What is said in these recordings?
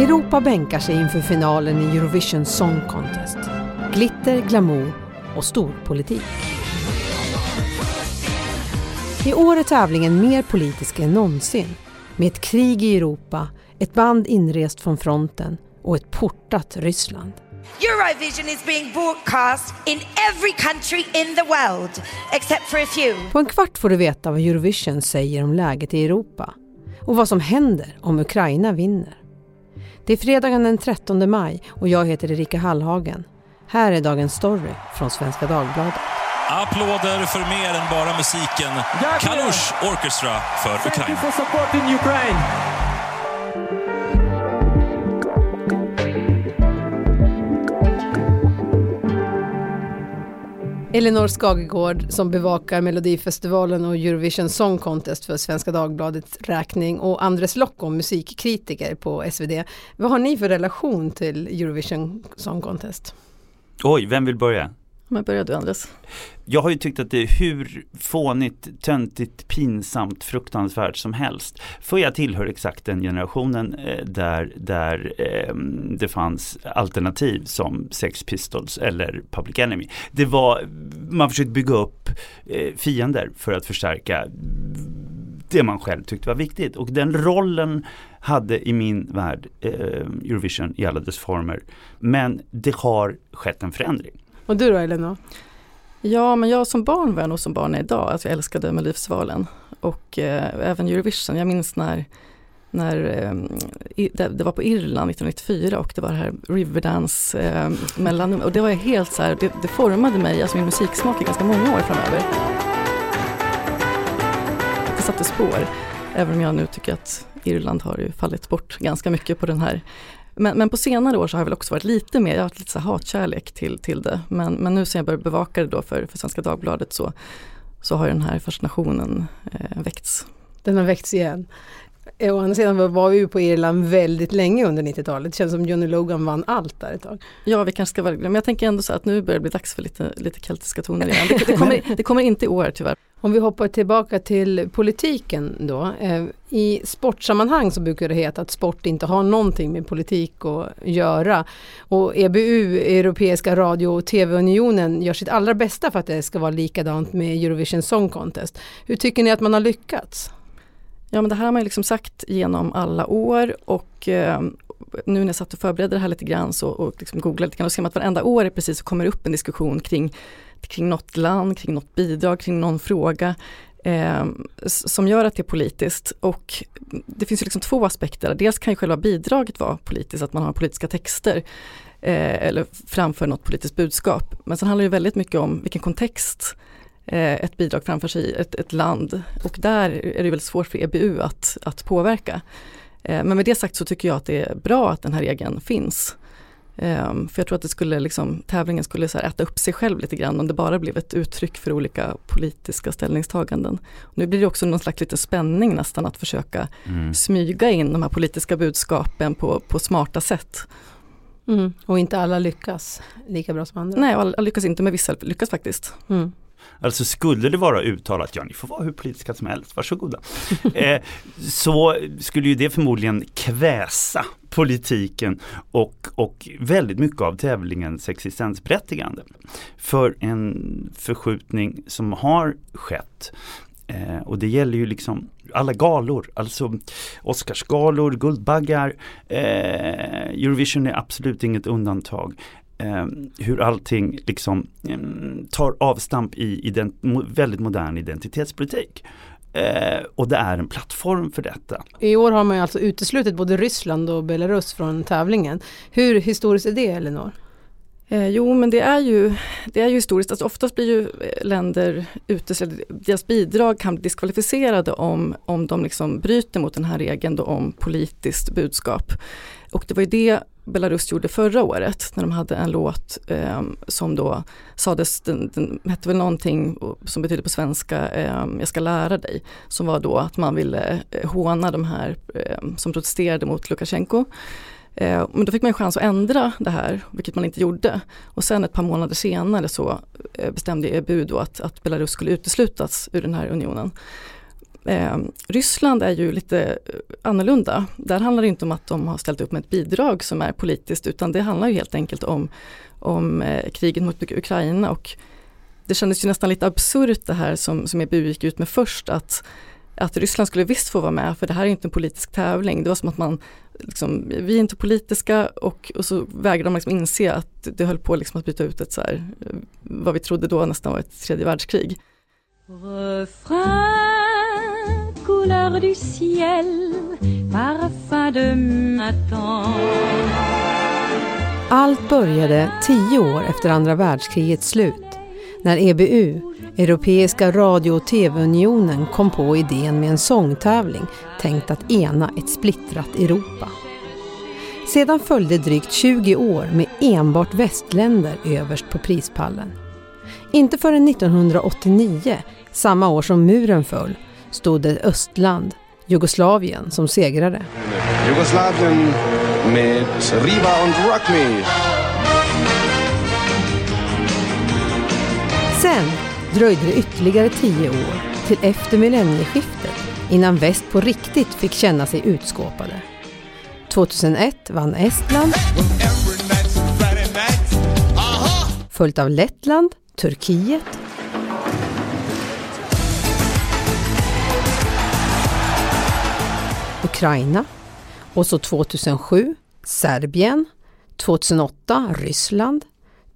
Europa bänkar sig inför finalen i Eurovision Song Contest. Glitter, glamour och storpolitik. I år är tävlingen mer politisk än någonsin. Med ett krig i Europa, ett band inrest från fronten och ett portat Ryssland. Eurovision is being broadcast in every country in the world, except for a few. På en kvart får du veta vad Eurovision säger om läget i Europa och vad som händer om Ukraina vinner. Det är fredagen den 13 maj och jag heter Erika Hallhagen. Här är dagens story från Svenska Dagbladet. Applåder för mer än bara musiken. Kalush Orchestra för Ukraina. Elinor Skagegård som bevakar Melodifestivalen och Eurovision Song Contest för Svenska Dagbladets räkning och Andres Lokko, musikkritiker på SvD. Vad har ni för relation till Eurovision Song Contest? Oj, vem vill börja? Men börjar du Andres? Jag har ju tyckt att det är hur fånigt, töntigt, pinsamt, fruktansvärt som helst. För jag tillhör exakt den generationen eh, där, där eh, det fanns alternativ som Sex Pistols eller Public Enemy. Det var, man försökte bygga upp eh, fiender för att förstärka det man själv tyckte var viktigt. Och den rollen hade i min värld eh, Eurovision i alla dess former. Men det har skett en förändring. Och du då Elinor? Ja, men jag som barn var jag nog som barn är idag. Alltså jag älskade Melodifestivalen och eh, även Eurovision. Jag minns när, när eh, det, det var på Irland 1994 och det var det här Riverdance eh, mellan och det var helt så här, det, det formade mig, alltså min musiksmak i ganska många år framöver. Det satte spår, även om jag nu tycker att Irland har ju fallit bort ganska mycket på den här men, men, på senare år så har jag väl också varit lite mer, jag har haft lite så hatkärlek till, till det. Men, men nu sen jag började bevaka det då för, för Svenska Dagbladet så, så har den här fascinationen eh, väckts. Den har väckts igen. Å andra sidan var vi ju på Irland väldigt länge under 90-talet. Det känns som Johnny Logan vann allt där ett tag. Ja, vi kanske ska vara men jag tänker ändå så att nu börjar det bli dags för lite, lite keltiska toner igen. Det, det, kommer, det kommer inte i år tyvärr. Om vi hoppar tillbaka till politiken då. Eh, I sportsammanhang så brukar det heta att sport inte har någonting med politik att göra. Och EBU, Europeiska radio och TV-unionen, gör sitt allra bästa för att det ska vara likadant med Eurovision Song Contest. Hur tycker ni att man har lyckats? Ja men det här har man ju liksom sagt genom alla år och eh, nu när jag satt och förberedde det här lite grann så, och liksom googlade lite grann och ser man att varenda år är precis så kommer det upp en diskussion kring, kring något land, kring något bidrag, kring någon fråga eh, som gör att det är politiskt. Och det finns ju liksom två aspekter. Dels kan ju själva bidraget vara politiskt, att man har politiska texter eh, eller framför något politiskt budskap. Men sen handlar det väldigt mycket om vilken kontext eh, ett bidrag framför sig i ett, ett, land. Och där är det väldigt svårt för EBU att, att påverka. Eh, men med det sagt så tycker jag att det är bra att den här regeln finns. Um, för jag tror att det skulle liksom, tävlingen skulle så äta upp sig själv lite grann om det bara blev ett uttryck för olika politiska ställningstaganden. Nu blir det också någon slags lite spänning nästan att försöka mm. smyga in de här politiska budskapen på, på smarta sätt. Mm. Och inte alla lyckas lika bra som andra? Nej, alla lyckas inte men vissa lyckas faktiskt. Mm. Alltså skulle det vara uttalat, ja ni får vara hur politiska som helst, varsågoda. eh, så skulle ju det förmodligen kväsa politiken och, och väldigt mycket av tävlingens existensberättigande. För en förskjutning som har skett eh, och det gäller ju liksom alla galor, alltså Oscarsgalor, Guldbaggar, eh, Eurovision är absolut inget undantag eh, hur allting liksom eh, tar avstamp i ident väldigt modern identitetspolitik. Eh, och det är en plattform för detta. I år har man alltså uteslutit både Ryssland och Belarus från tävlingen. Hur historiskt är det Elinor? Eh, jo men det är ju, det är ju historiskt, alltså oftast blir ju eh, länder uteslutna, deras bidrag kan bli diskvalificerade om, om de liksom bryter mot den här regeln då om politiskt budskap. Och det var ju det Belarus gjorde förra året när de hade en låt eh, som då sades, den, den hette väl någonting som betyder på svenska, eh, jag ska lära dig, som var då att man ville eh, håna de här eh, som protesterade mot Lukasjenko. Eh, men då fick man en chans att ändra det här, vilket man inte gjorde. Och sen ett par månader senare så eh, bestämde EBU då att, att Belarus skulle uteslutas ur den här unionen. Eh, Ryssland är ju lite eh, annorlunda. Där handlar det inte om att de har ställt upp med ett bidrag som är politiskt utan det handlar ju helt enkelt om, om eh, kriget mot Ukraina och det kändes ju nästan lite absurt det här som, som EBU gick ut med först att, att Ryssland skulle visst få vara med för det här är inte en politisk tävling. Det var som att man, liksom, vi är inte politiska och, och så vägrade man liksom inse att det höll på liksom att byta ut ett så här, eh, vad vi trodde då nästan var ett tredje världskrig. Refrain, couleur du ciel, parfum de matin. Allt började tio år efter andra världskrigets slut när EBU, Europeiska radio och TV-unionen, kom på idén med en sångtävling tänkt att ena ett splittrat Europa. Sedan följde drygt 20 år med enbart västländer överst på prispallen. Inte förrän 1989, samma år som muren föll, stod ett östland, Jugoslavien, som segrare. Jugoslavien med Riva und Rock Me. Sen dröjde det ytterligare tio år till efter millennieskiftet innan väst på riktigt fick känna sig utskåpade. 2001 vann Estland, följt av Lettland, Turkiet Ukraina och så 2007 Serbien, 2008 Ryssland,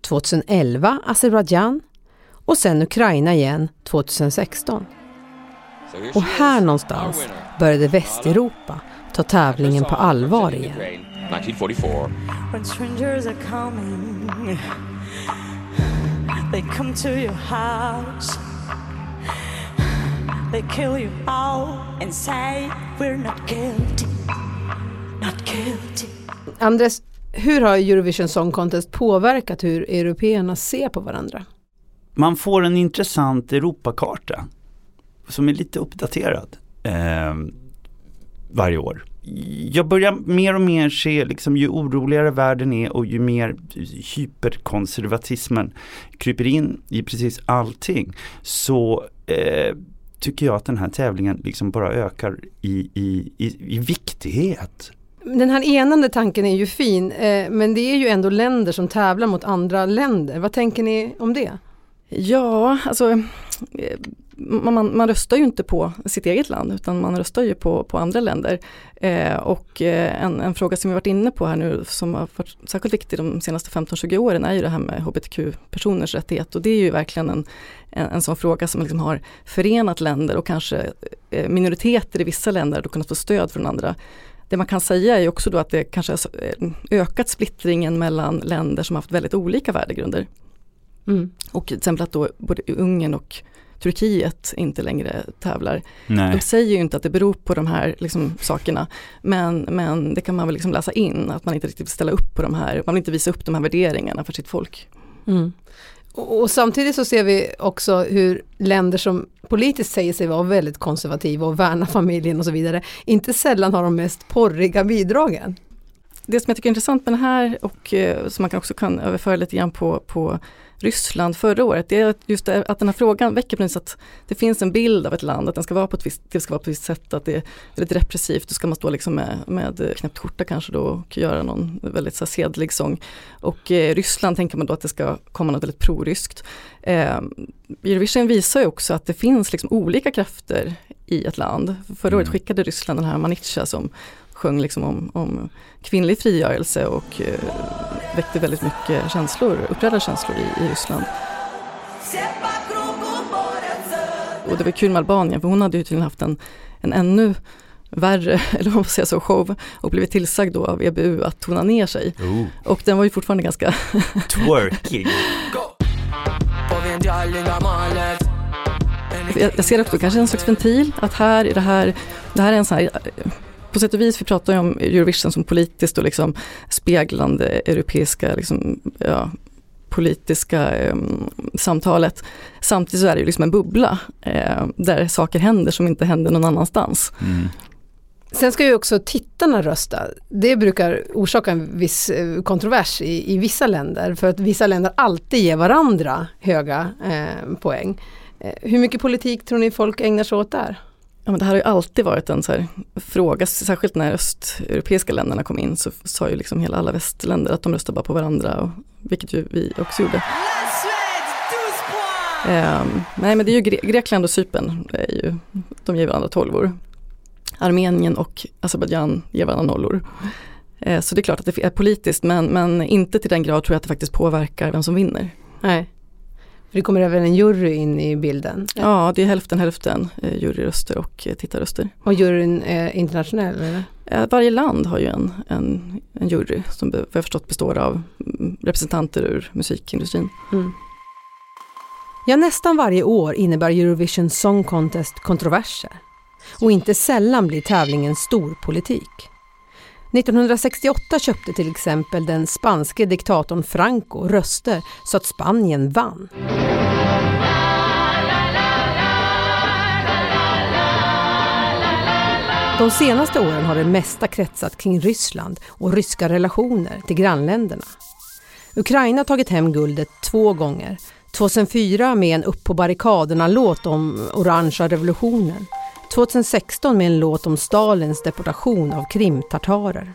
2011 Azerbajdzjan och sen Ukraina igen 2016. Och här någonstans började Västeuropa ta tävlingen på allvar igen. 1944. When strangers are coming, they come to your house. They kill you all and say we're not guilty, not guilty. Andres, hur har Eurovision Song Contest påverkat hur européerna ser på varandra? Man får en intressant Europakarta som är lite uppdaterad eh, varje år. Jag börjar mer och mer se, liksom, ju oroligare världen är och ju mer hyperkonservatismen kryper in i precis allting så eh, tycker jag att den här tävlingen liksom bara ökar i, i, i, i viktighet. Den här enande tanken är ju fin, eh, men det är ju ändå länder som tävlar mot andra länder. Vad tänker ni om det? Ja, alltså eh, man, man, röstar ju inte på sitt eget land utan man röstar ju på, på andra länder. Eh, och eh, en, en, fråga som vi varit inne på här nu som har varit särskilt viktig de senaste 15-20 åren är ju det här med hbtq-personers rättighet och det är ju verkligen en, en, en sån fråga som liksom har förenat länder och kanske eh, minoriteter i vissa länder har kunnat få stöd från andra. Det man kan säga är också då att det kanske har eh, ökat splittringen mellan länder som har haft väldigt olika värdegrunder. Mm. Och till exempel att då både Ungern och Turkiet inte längre tävlar. Nej. De säger ju inte att det beror på de här liksom, sakerna men, men det kan man väl liksom läsa in att man inte riktigt vill ställa upp på de här, man vill inte visa upp de här värderingarna för sitt folk. Mm. Och, och, samtidigt så ser vi också hur länder som politiskt säger sig vara väldigt konservativa och värna familjen och så vidare, inte sällan har de mest porriga bidragen. Det som jag tycker är intressant med den här och eh, som man också kan överföra lite grann på, på Ryssland förra året, det är just det, att den här frågan väcker precis att det finns en bild av ett land, att den ska vara på ett visst, det ska vara på ett visst sätt, att det är väldigt repressivt, då ska man stå liksom med, med knäppt skjorta kanske då och göra någon väldigt så här, sedlig sång. Och eh, Ryssland tänker man då att det ska komma något väldigt proryskt. Eh, Eurovision visar ju också att det finns liksom olika krafter i ett land. Förra året mm. skickade Ryssland den här Manitja som sjöng liksom om, om kvinnlig frigörelse och eh, väckte väldigt mycket känslor, upprörda känslor i, i Ryssland. Och det var kul med Albanien för hon hade ju tydligen haft en, en ännu värre, eller vad man säga så, show och blivit tillsagd då av EBU att tona ner sig. Oh. Och den var ju fortfarande ganska... Twerking! jag, jag ser också kanske en slags ventil, att här är det här, det här är en sån här på sätt och vis, vi pratar ju om Eurovision som politiskt och liksom speglande europeiska liksom, ja, politiska eh, samtalet. Samtidigt så är det ju liksom en bubbla eh, där saker händer som inte händer någon annanstans. Mm. Sen ska ju också tittarna rösta. Det brukar orsaka en viss eh, kontrovers i, i vissa länder för att vissa länder alltid ger varandra höga eh, poäng. Eh, hur mycket politik tror ni folk ägnar sig åt där? Ja, men det här har ju alltid varit en så här fråga, särskilt när östeuropeiska länderna kom in så sa ju liksom hela alla västländer att de röstar bara på varandra, och, vilket ju vi också gjorde. Um, nej men det är ju Gre Grekland och Cypern, är ju, de ger varandra tolvor. Armenien och Azerbajdzjan ger varandra nollor. Uh, så det är klart att det är politiskt men, men inte till den grad tror jag att det faktiskt påverkar vem som vinner. Nej. För det kommer även en jury in i bilden? Ja, det är hälften hälften eh, juryröster och eh, tittarröster. Och juryn är internationell? Eller? Eh, varje land har ju en, en, en jury som vad jag förstått består av mm, representanter ur musikindustrin. Mm. Ja, nästan varje år innebär Eurovision Song Contest kontroverser. Och inte sällan blir tävlingen storpolitik. 1968 köpte till exempel den spanske diktatorn Franco röster så att Spanien vann. De senaste åren har det mesta kretsat kring Ryssland och ryska relationer till grannländerna. Ukraina har tagit hem guldet två gånger. 2004 med en Upp på barrikaderna-låt om orangea revolutionen 2016 med en låt om Stalins deportation av krimtartarer.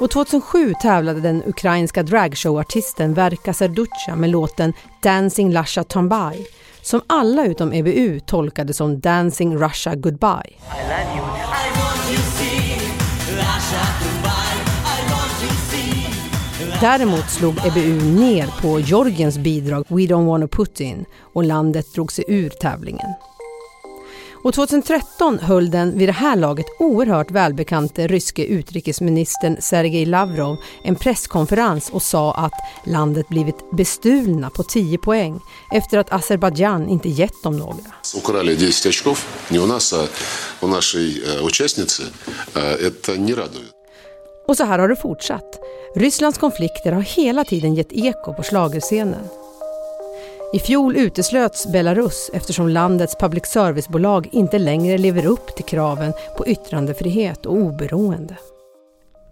Och 2007 tävlade den ukrainska dragshowartisten Verka Serducha med låten Dancing Lasha Tambay som alla utom EBU tolkade som Dancing Russia Goodbye. Däremot slog EBU ner på Georgiens bidrag We Don't Wanna Putin och landet drog sig ur tävlingen. Och 2013 höll den vid det här laget oerhört välbekante ryske utrikesministern Sergej Lavrov en presskonferens och sa att landet blivit bestulna på 10 poäng efter att Azerbajdzjan inte gett dem några. Украли 10 очков не у нас, а у нашей э, участницы. Это не радует. Och så här har det fortsatt. Rysslands konflikter har hela tiden gett eko på schlagerscenen. I fjol uteslöts Belarus eftersom landets public service-bolag inte längre lever upp till kraven på yttrandefrihet och oberoende.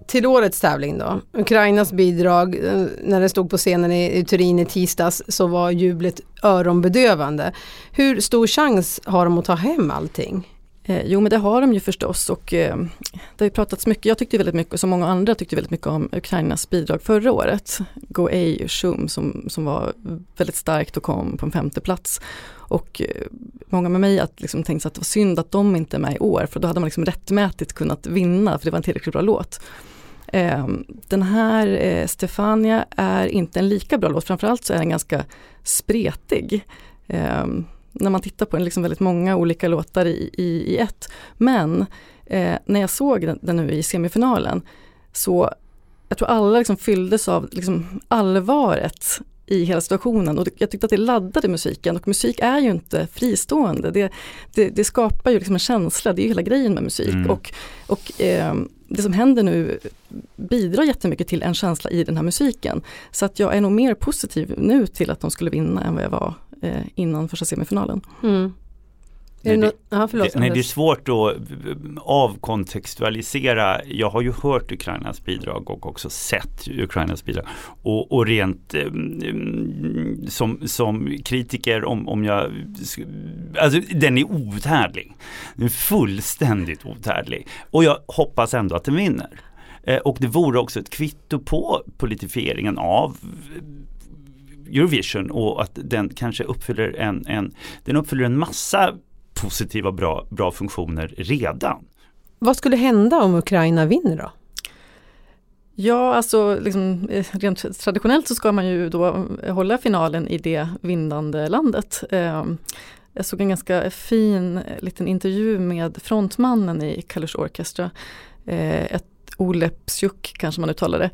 Till årets tävling då, Ukrainas bidrag, eh, när det stod på scenen i Turin i tisdags så var jublet öronbedövande. Hur stor chans har de att ta hem allting? Eh, jo men det har de ju förstås och eh, det har ju pratats mycket, jag tyckte väldigt mycket, som många andra tyckte väldigt mycket om Ukrainas bidrag förra året. Go A Shum som, som var väldigt starkt och kom på en femte plats. Och eh, många med mig att liksom tänkte att det var synd att de inte är med i år för då hade man liksom rättmätigt kunnat vinna för det var en tillräckligt bra låt. Eh, den här eh, Stefania är inte en lika bra låt, framförallt så är den ganska spretig. När man tittar på den, liksom väldigt många olika låtar i, i, i ett. Men eh, när jag såg den, den, nu i semifinalen så jag tror alla liksom fylldes av liksom allvaret i hela situationen och jag tyckte att det laddade musiken och musik är ju inte fristående. Det, det, det skapar ju liksom en känsla, det är ju hela grejen med musik. Mm. Och, och eh, det som händer nu bidrar jättemycket till en känsla i den här musiken. Så att jag är nog mer positiv nu till att de skulle vinna än vad jag var eh, innan första semifinalen. Mm. Nej, det, Aha, förlåt, det, nej, det är svårt att avkontextualisera. Jag har ju hört Ukrainas bidrag och också sett Ukrainas bidrag. Och, och rent eh, som, som kritiker om, om jag... Alltså den är outhärdlig. Den är fullständigt outhärdlig. Och jag hoppas ändå att den vinner. Eh, och det vore också ett kvitto på politifieringen av Eurovision och att den kanske uppfyller en, en, den uppfyller en massa positiva bra, bra funktioner redan. Vad skulle hända om Ukraina vinner då? Ja, alltså liksom, rent traditionellt så ska man ju då hålla finalen i det vinnande landet. Ehm, jag såg en ganska fin eh, liten intervju med frontmannen i Kalush Orchestra. Eh, ett Olepsjuk kanske man uttalar det.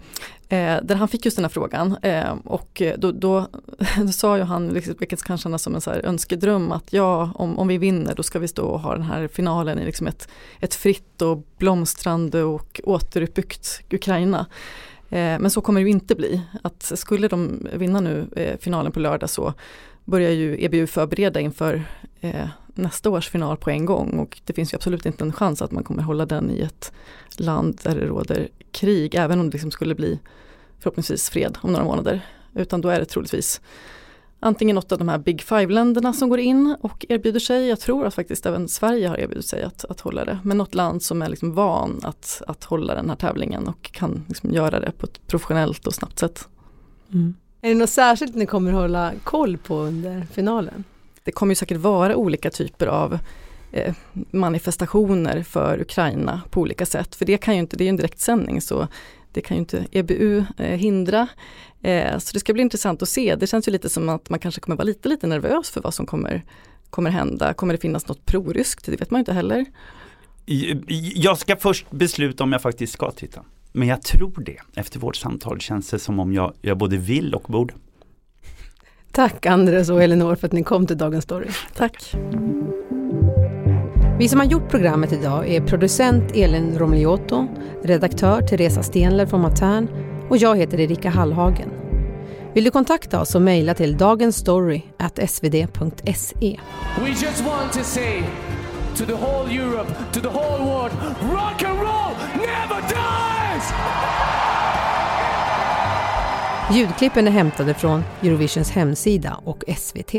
Eh, där han fick just den här frågan eh, och eh, då, då, då, sa ju han, liksom, vilket kan kännas som en så här önskedröm, att ja om, om vi vinner då ska vi stå och ha den här finalen i liksom ett, ett fritt och blomstrande och återuppbyggt Ukraina. Eh, men så kommer det ju inte bli. Att skulle de vinna nu eh, finalen på lördag så börjar ju EBU förbereda inför eh, nästa års final på en gång och det finns ju absolut inte en chans att man kommer hålla den i ett land där det råder krig, även om det liksom skulle bli förhoppningsvis fred om några månader. Utan då är det troligtvis antingen något av de här Big Five-länderna som går in och erbjuder sig. Jag tror att faktiskt även Sverige har erbjudit sig att, att hålla det. Men något land som är liksom van att, att hålla den här tävlingen och kan liksom göra det på ett professionellt och snabbt sätt. Mm. Är det något särskilt ni kommer hålla koll på under finalen? Det kommer ju säkert vara olika typer av eh, manifestationer för Ukraina på olika sätt. För det kan ju inte, det är en direktsändning så det kan ju inte EBU eh, hindra. Eh, så det ska bli intressant att se. Det känns ju lite som att man kanske kommer vara lite, lite nervös för vad som kommer, kommer hända. Kommer det finnas något proryskt? Det vet man ju inte heller. Jag ska först besluta om jag faktiskt ska titta. Men jag tror det. Efter vårt samtal känns det som om jag, jag både vill och borde. Tack Andres och Elinor för att ni kom till Dagens Story. Tack. Vi som har gjort programmet idag är producent Elin Romliotto, redaktör Teresa Stenler från Matern och jag heter Erika Hallhagen. Vill du kontakta oss så mejla till dagensstory.svd.se. We just want to say to the whole Europe, to the whole world, rock and roll never dies! Ljudklippen är hämtade från Eurovisions hemsida och SVT.